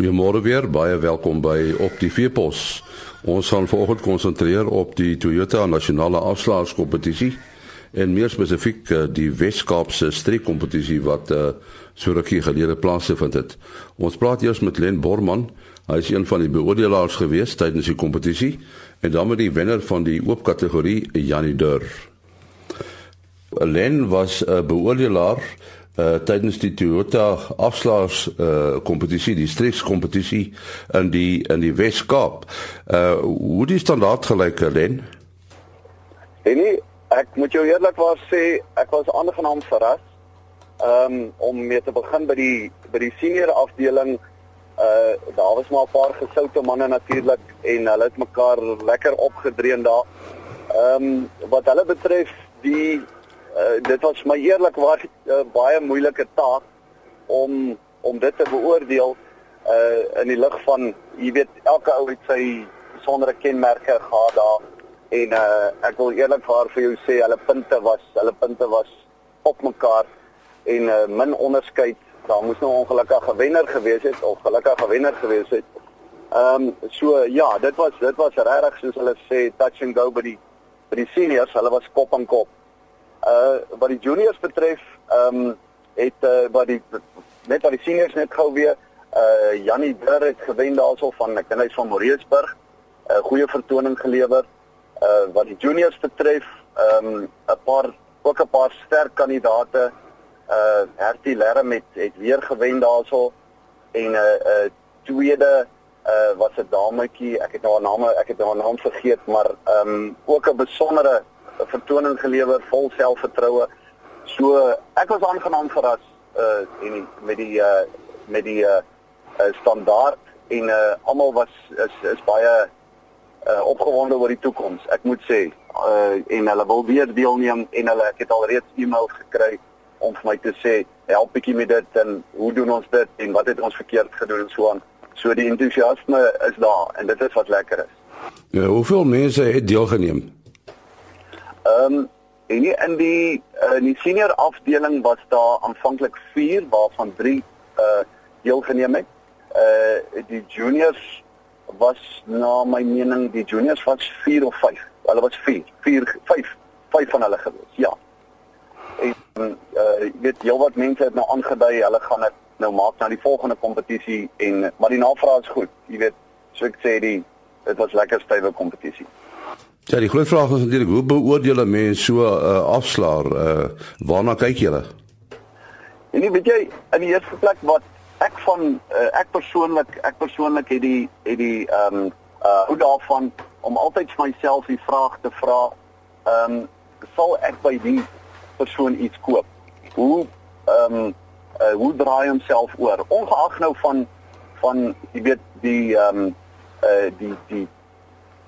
Goeiemôre weer, baie welkom by op die Veepos. Ons gaan vanoggend konsentreer op die Toyota Nasionale Afslaerskompetisie en meer spesifiek eh, die Wes-Kaapse streekkompetisie wat uh, so rukkie gelede plaasgevind het. Ons praat eers met Len Borman. Hy is een van die beoordelaars gewees tydens die kompetisie en dan met die wenner van die oop kategorie, Janie Dur. Len was 'n uh, beoordelaar uh tydens die Toyota afslaers uh kompetisie, die streekskompetisie in die in die Wes-Kaap. Uh hoe die standaard gelyk Len? En nie ek moet jou eerlikwaar sê, ek was aangenaam verras. Um om mee te begin by die by die senior afdeling uh daar was maar 'n paar gesoute manne natuurlik en hulle het mekaar lekker opgedreën daar. Um wat hulle betref die uh, dit was my eerlikwaar 'n uh, eh, baie moeilike taak om om dit te beoordeel uh in die lig van jy weet elke ou het sy besondere kenmerke gehad daar en uh ek wil eerlikwaar vir jou sê hulle punte was hulle punte was op mekaar en uh min onderskeid daar moes nou ongelukkig 'n wenner gewees het of gelukkig 'n wenner gewees het. Ehm um, so ja, dit was dit was regtig soos hulle sê touch and go by die by die seniors, hulle was kop aan kop. Uh wat die juniors betref, ehm um, het uh, wat die net wat die seniors net gou weer uh Jannie Burr het gewen daarso van ek dink hy's van Moreesburg. 'n uh, Goeie vertoning gelewer. Uh wat die juniors betref, ehm um, 'n paar ook 'n paar sterk kandidate. Uh Hertie Lerm het het weer gewen daarso en 'n uh, uh tweede uh was 'n dametjie, ek het nou haar naam ek het nou haar naam vergeet, maar ehm um, ook 'n besondere 'n vertoning gelewer vol selfvertroue. So ek was aangenaam verras uh en met die uh met die uh, uh standaard en uh almal was is is baie uh opgewonde oor die toekoms. Ek moet sê uh en hulle wil weer deelneem en hulle ek het al reeds e-mails gekry om vir my te sê help bietjie met dit en hoe doen ons dit en wat het ons verkeerd gedoen en so aan. So die entoesiasme is daar en dit is wat lekker is. Ja, hoeveel mense het deelgeneem? Ehm um, en nie in die uh, in die senior afdeling was daar aanvanklik 4 waarvan 3 uh deelgeneem het. Uh die juniors was na my mening die juniors was 4 of 5. Hulle was 4, 4 5 5 van hulle gewees. Ja. En uh jy weet heelwat mense het nou aangedui hulle gaan dit nou maak na die volgende kompetisie en maar die navraag is goed. Jy weet, so ek sê die dit was lekker stywe kompetisie. Ja, die groot vraag is natuurlik hoe beoordeel 'n mens so 'n uh, afslaer? Uh, waarna kyk jy? En nie weet jy in die eerste plek wat ek van uh, ek persoonlik ek persoonlik het die het die ehm um, uh hoe daarvan om altyd vir myself die vraag te vra ehm um, sal ek by die persoon iets koop? Hoe ehm um, uh, hoe draai homself oor? Ongeag nou van van jy weet die ehm um, uh die die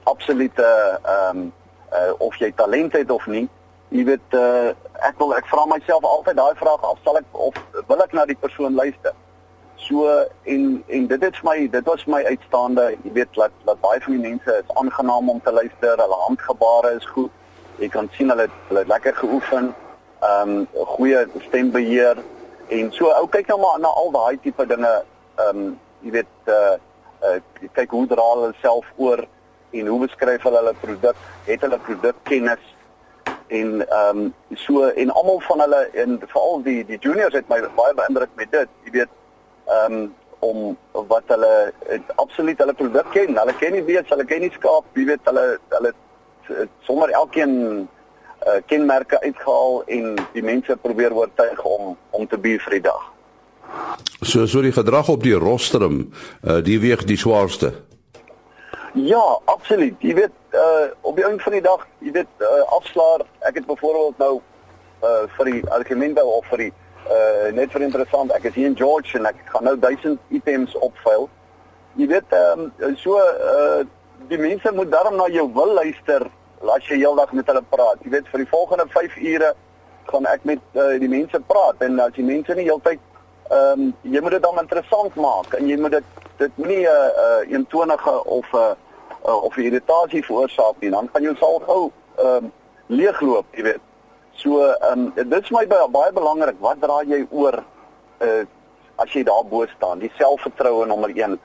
absolute ehm um, uh, of jy talent het of nie. Jy weet uh, ek wil ek vra myself altyd daai vraag af sal ek of wil ek na die persoon luister. So en en dit het vir my dit was my uitstaande, jy weet dat dat baie van die mense is aangenaam om te luister, hulle handgebare is goed. Jy kan sien hulle hulle lekker geoefen. Ehm um, goeie stembeheer en so ou kyk nou maar na al daai tipe dinge. Ehm um, jy weet uh, uh kyk hoe dra hulle self oor en hoe beskryf hulle hulle produk? Het hulle produkkennis? En ehm um, so en almal van hulle en veral die die juniors het my baie beïndruk met dit. Jy weet ehm um, om wat hulle absoluut hulle produk ken. Hulle ken nie weet, hulle ken nie skaap, jy weet hulle hulle sommer elkeen uh, kenmerke uitgehaal en die mense probeer oortuig om om te bier vir die dag. So so die gedrag op die rostrum, uh, die weeg die swaarste. Ja, absoluut. Jy weet, uh op die einde van die dag, jy weet, uh afslaer, ek het byvoorbeeld nou uh vir die argumente of vir die uh net vir interessant, ek is hier in George en ek gaan nou 1000 items opvuil. Jy weet, ehm um, so uh die mense moet daarom na jou wil luister as jy heeldag met hulle praat. Jy weet, vir die volgende 5 ure gaan ek met uh, die mense praat en as die mense nie heeltyd ehm um, jy moet dit dan interessant maak en jy moet dit dit moenie 'n uh, uh, eentonige of 'n uh, uh, of irritasie veroorsaak nie, dan gaan jou sal gou ehm um, leegloop, jy weet. So ehm um, dit is my baie, baie belangrik, wat dra jy oor uh as jy daar bo staan. Die selfvertroue nommer 1.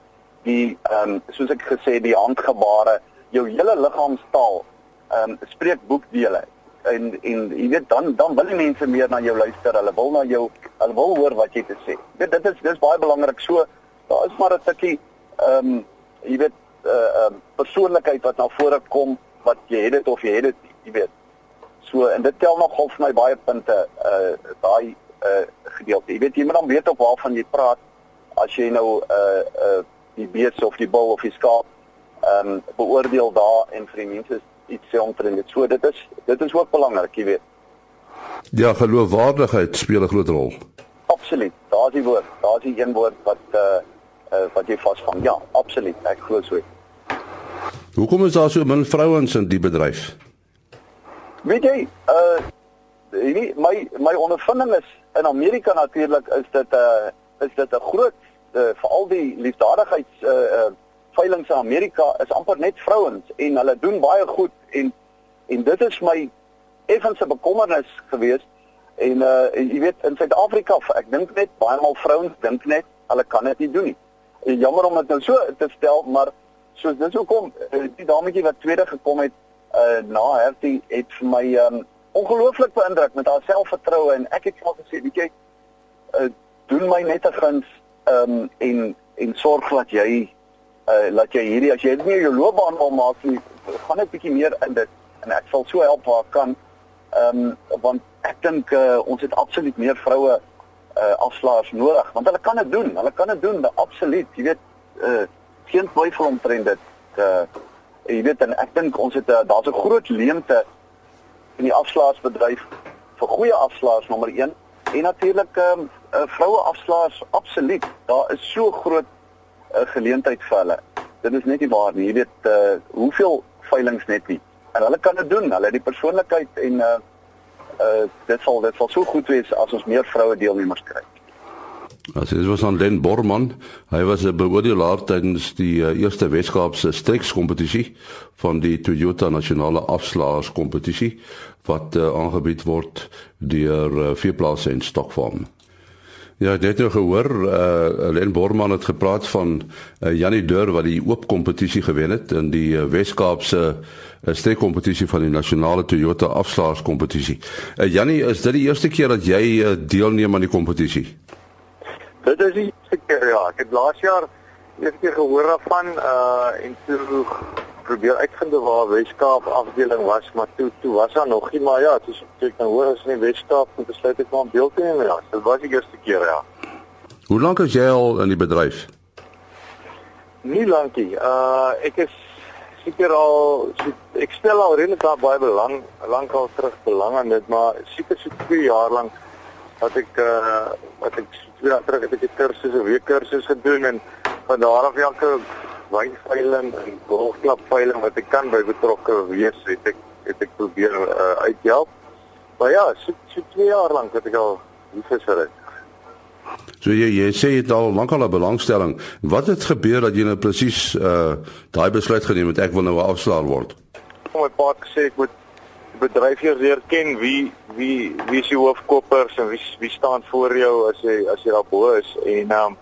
Die ehm um, soos ek gesê die handgebare, jou hele liggaamstaal ehm um, spreek boekdele. En en jy weet dan dan wil die mense meer na jou luister. Hulle wil na jou hulle wil hoor wat jy te sê. Weet dit is dis baie belangrik. So daar is maar 'n stukkie ehm um, jy weet eh, uh, ehm, persoonlikheid wat na vore kom wat jy het dit of jy het dit, jy weet. So en dit tel nogal vir my baie punte uh daai uh gedeelte. Jy weet jy moet dan weet op waarvan jy praat as jy nou uh uh die beeste of die bul of die skaap ehm um, beoordeel daar en vir die mense iets sê omtrent dit. So dit is dit is ook belangrik, jy weet. Ja, geloofwaardigheid speel 'n groot rol. Absoluut. Daar's die woord. Daar's die een woord wat uh, uh wat jy vasvang. Ja, absoluut. Ek glo so. Hoekom is daar so min vrouens in die bedryf? Weet jy, uh nie my my ondervinding is in Amerika natuurlik is dit 'n uh, is dit 'n groot uh, veral die liefdadigheids uh, uh veilinge in Amerika is amper net vrouens en hulle doen baie goed en en dit is my effense bekommernis geweest en uh jy weet in Suid-Afrika ek dink net baie maal vrouens dink net hulle kan dit nie doen nie. En jammer om dit nou so te stel maar soos dis hoekom die dametjie wat tweede gekom het uh na Hertie het vir my um ongelooflik beïndruk met haar selfvertroue en ek het vir gesê, weet jy, uh, doen my net 'n guns um en en sorg dat jy uh laat jy hierdie as jy dit nie jou loopbaan wil maak nie, gaan net bietjie meer in dit en ek sal so help waar kan. Um want ek dink uh, ons het absoluut meer vroue uh afslaers nodig want hulle kan dit doen. Hulle kan dit doen, absoluut. Jy weet, uh geen twyfel omtrent dit. Uh jy weet en ek dink ons het uh, daar's 'n groot leemte in die afslaersbedryf vir goeie afslaers nommer 1 en natuurlik ehm um, uh, vroue afslaers absoluut. Daar is so groot 'n geleentheid vir hulle. Dit is net nie waar nie. Jy weet uh, hoeveel veilinge net nie. En hulle kan dit doen. Hulle het die persoonlikheid en uh uh dit sal dit sal so goed wees as ons meer vroue deelnemers kry. As dit was aan Den Borman, hy was 'n beoordelaar tydens die eerste Weskaapse strekskompetisie van die Toyota Nasionale Afslaers kompetisie wat uh, aangebied word deur uh, vier plase in Stockholm. Ja, ek het nou gehoor, uh, Den Borman het gepraat van uh, Janie Deur wat die oop kompetisie gewen het in die uh, Weskaapse uh, strekkompetisie van die Nasionale Toyota Afslaers kompetisie. Uh, Janie, is dit die eerste keer dat jy uh, deelneem aan die kompetisie? Dit is die keer ja, ek het laas jaar eerste keer gehoor daarvan uh en toe probeer uitvind waar Weskaap afdeling was, maar toe toe was daar nog nie, maar ja, toe ek nou hoor as in die Weskaap, moet besluit ek maar te neem ja. Dit was die eerste keer ja. Hoe lank is jy al in die bedryf? Nie lankie. Uh ek is seker al ek stel al redelik baie belang lank al terug belang aan dit, maar seker so 2 jaar lank wat ek uh wat ek twee jaar terug het ek 'n kursus, 'n week kursus gedoen en van daar af elke wynveiling en golfklapveiling wat ek kan by betrokke wees, het ek het ek probeer uh, uithelp. Maar ja, so, so twee jaar lank het ek al lief is. So jy jy sê al lank al 'n belangstelling. Wat het gebeur dat jy nou presies uh daai besluit geneem het ek wil nou 'n afslaer word? Om my pa gesê ek moet bedryf jy leer ken wie wie wie is die hoofkoppers en wie wie staan voor jou as jy as jy daar bo is en ehm um,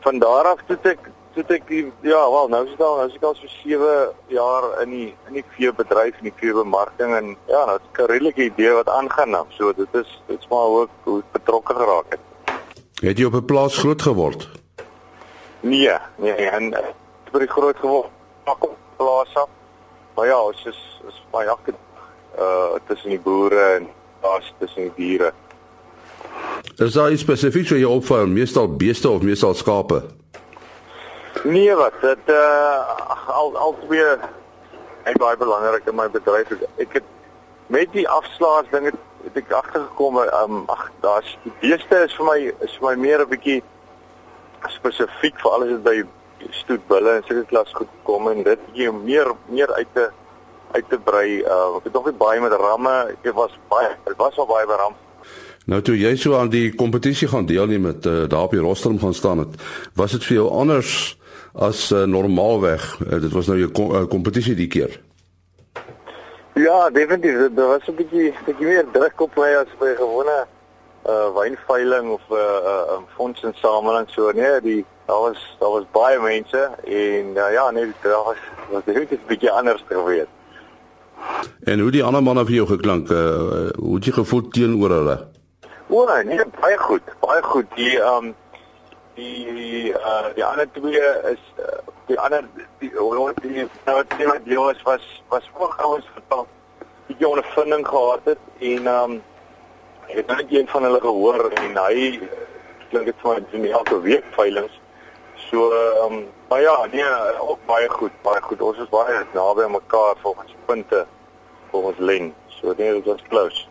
van daar af toe ek toe ek die, ja wel nou is dit al nou is ek al so 7 jaar in die in die veebedryf en die veebemarking en ja nou 'n redelike idee wat aangaan nou so dit is dit's maar ook hoe betrokke geraak het. Het jy op 'n plaas groot geword? Nee, nee en vir die groot geword op plaas af. Maar ja, ons is is baie agter uh tussen die boere en daar's tussen die diere. Is daar iets spesifiek wat jy opval, meestal beeste of meestal skape? Nee wat, dit uh al al twee ek baie belangrik in my bedryf. Ek het met die afslaers ding het, het ek agtergekom, um ag daar's beeste is vir my is vir my meer 'n bietjie spesifiek vir alles wat by stoetbulle en sulke klas goed kom en dit gee meer meer uit te uit te brei. Uh ek het nog nie baie met ramme. Ek was baie ek was al baie by ram. Nou toe jy so aan die kompetisie gaan deelneem met uh, daar op die rostrum gaan staan het, was dit vir jou anders as uh, normaalweg? Uh, dit was nou 'n kom, uh, kompetisie die keer. Ja, definitief. Dit was 'n bietjie bietjie meer druk op my as by gewone uh wynveiling of 'n uh, uh, um, fondsinsameling so nee die daar was daar was baie mense en uh, ja nee daar was was dit 'n bietjie anders gewees. En hoe die ander manne vir jou geklank? Uh, hoe het jy gevoel teenoor hulle? O nee, baie goed, baie goed. Die um die uh die ander twee is uh, die ander die die, die nou die wat die was was was voorgouens vertel. Die ondervinding gehad het en um Ek het net een van hulle gehoor en hy klink dit vir my doen elke week veilinge. So ehm um, maar ja, nee, ook baie goed, baie goed. Ons is baie naby mekaar volgens punte volgens len. So nee, dit was close.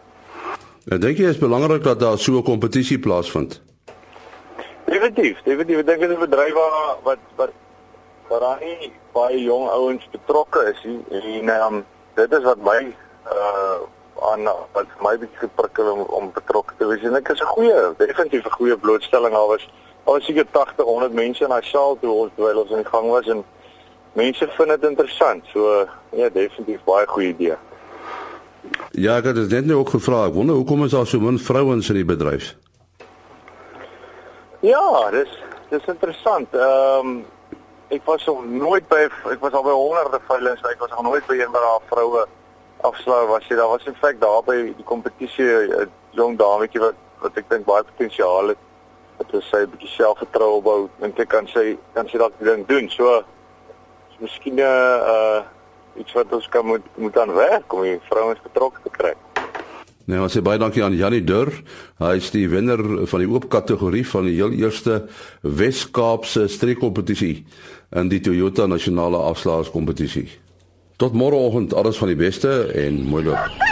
Ek dink dit is belangrik dat daar so 'n kompetisie plaasvind. Definitief, definitief. Ek dink dit is 'n bedryf waar wat wat waar daar nie baie jong ouens betrokke is nie en ehm um, dit is wat my uh aan wat my bietjie geprikkel om om betrokke te wees. En ek is 'n goeie, definitief 'n goeie blootstelling. Daar was daar was seker 80, 100 mense in daai saal toe ons terwyl ons in die gang was en mense vind dit interessant. So ja, definitief baie goeie idee. Ja, ek het dit net ook gevra. Ek wonder hoekom is daar so min vrouens in die bedryf? Ja, dis dis interessant. Ehm um, ek was nog nooit by ek was al by honderde veilinge, ek was nog nooit by een waar daar vroue afslaer was jy daar was in feite daar by die kompetisie 'n jong dametjie wat wat ek dink baie potensiaal het wat sy 'n bietjie selfvertroue opbou en ek kan sê kan sy dalk ding doen so is miskien 'n uh, uh, iets wat ons kan moet moet aan werk om die vrouens betrokke te kry Nou, ons sê baie dankie aan Janie Dur. Hy is die wenner van die oop kategorie van die heel eerste Wes-Kaapse streekkompetisie in die Toyota nasionale afslaerskompetisie. Tot môreoggend alles van die beste en mooi loop.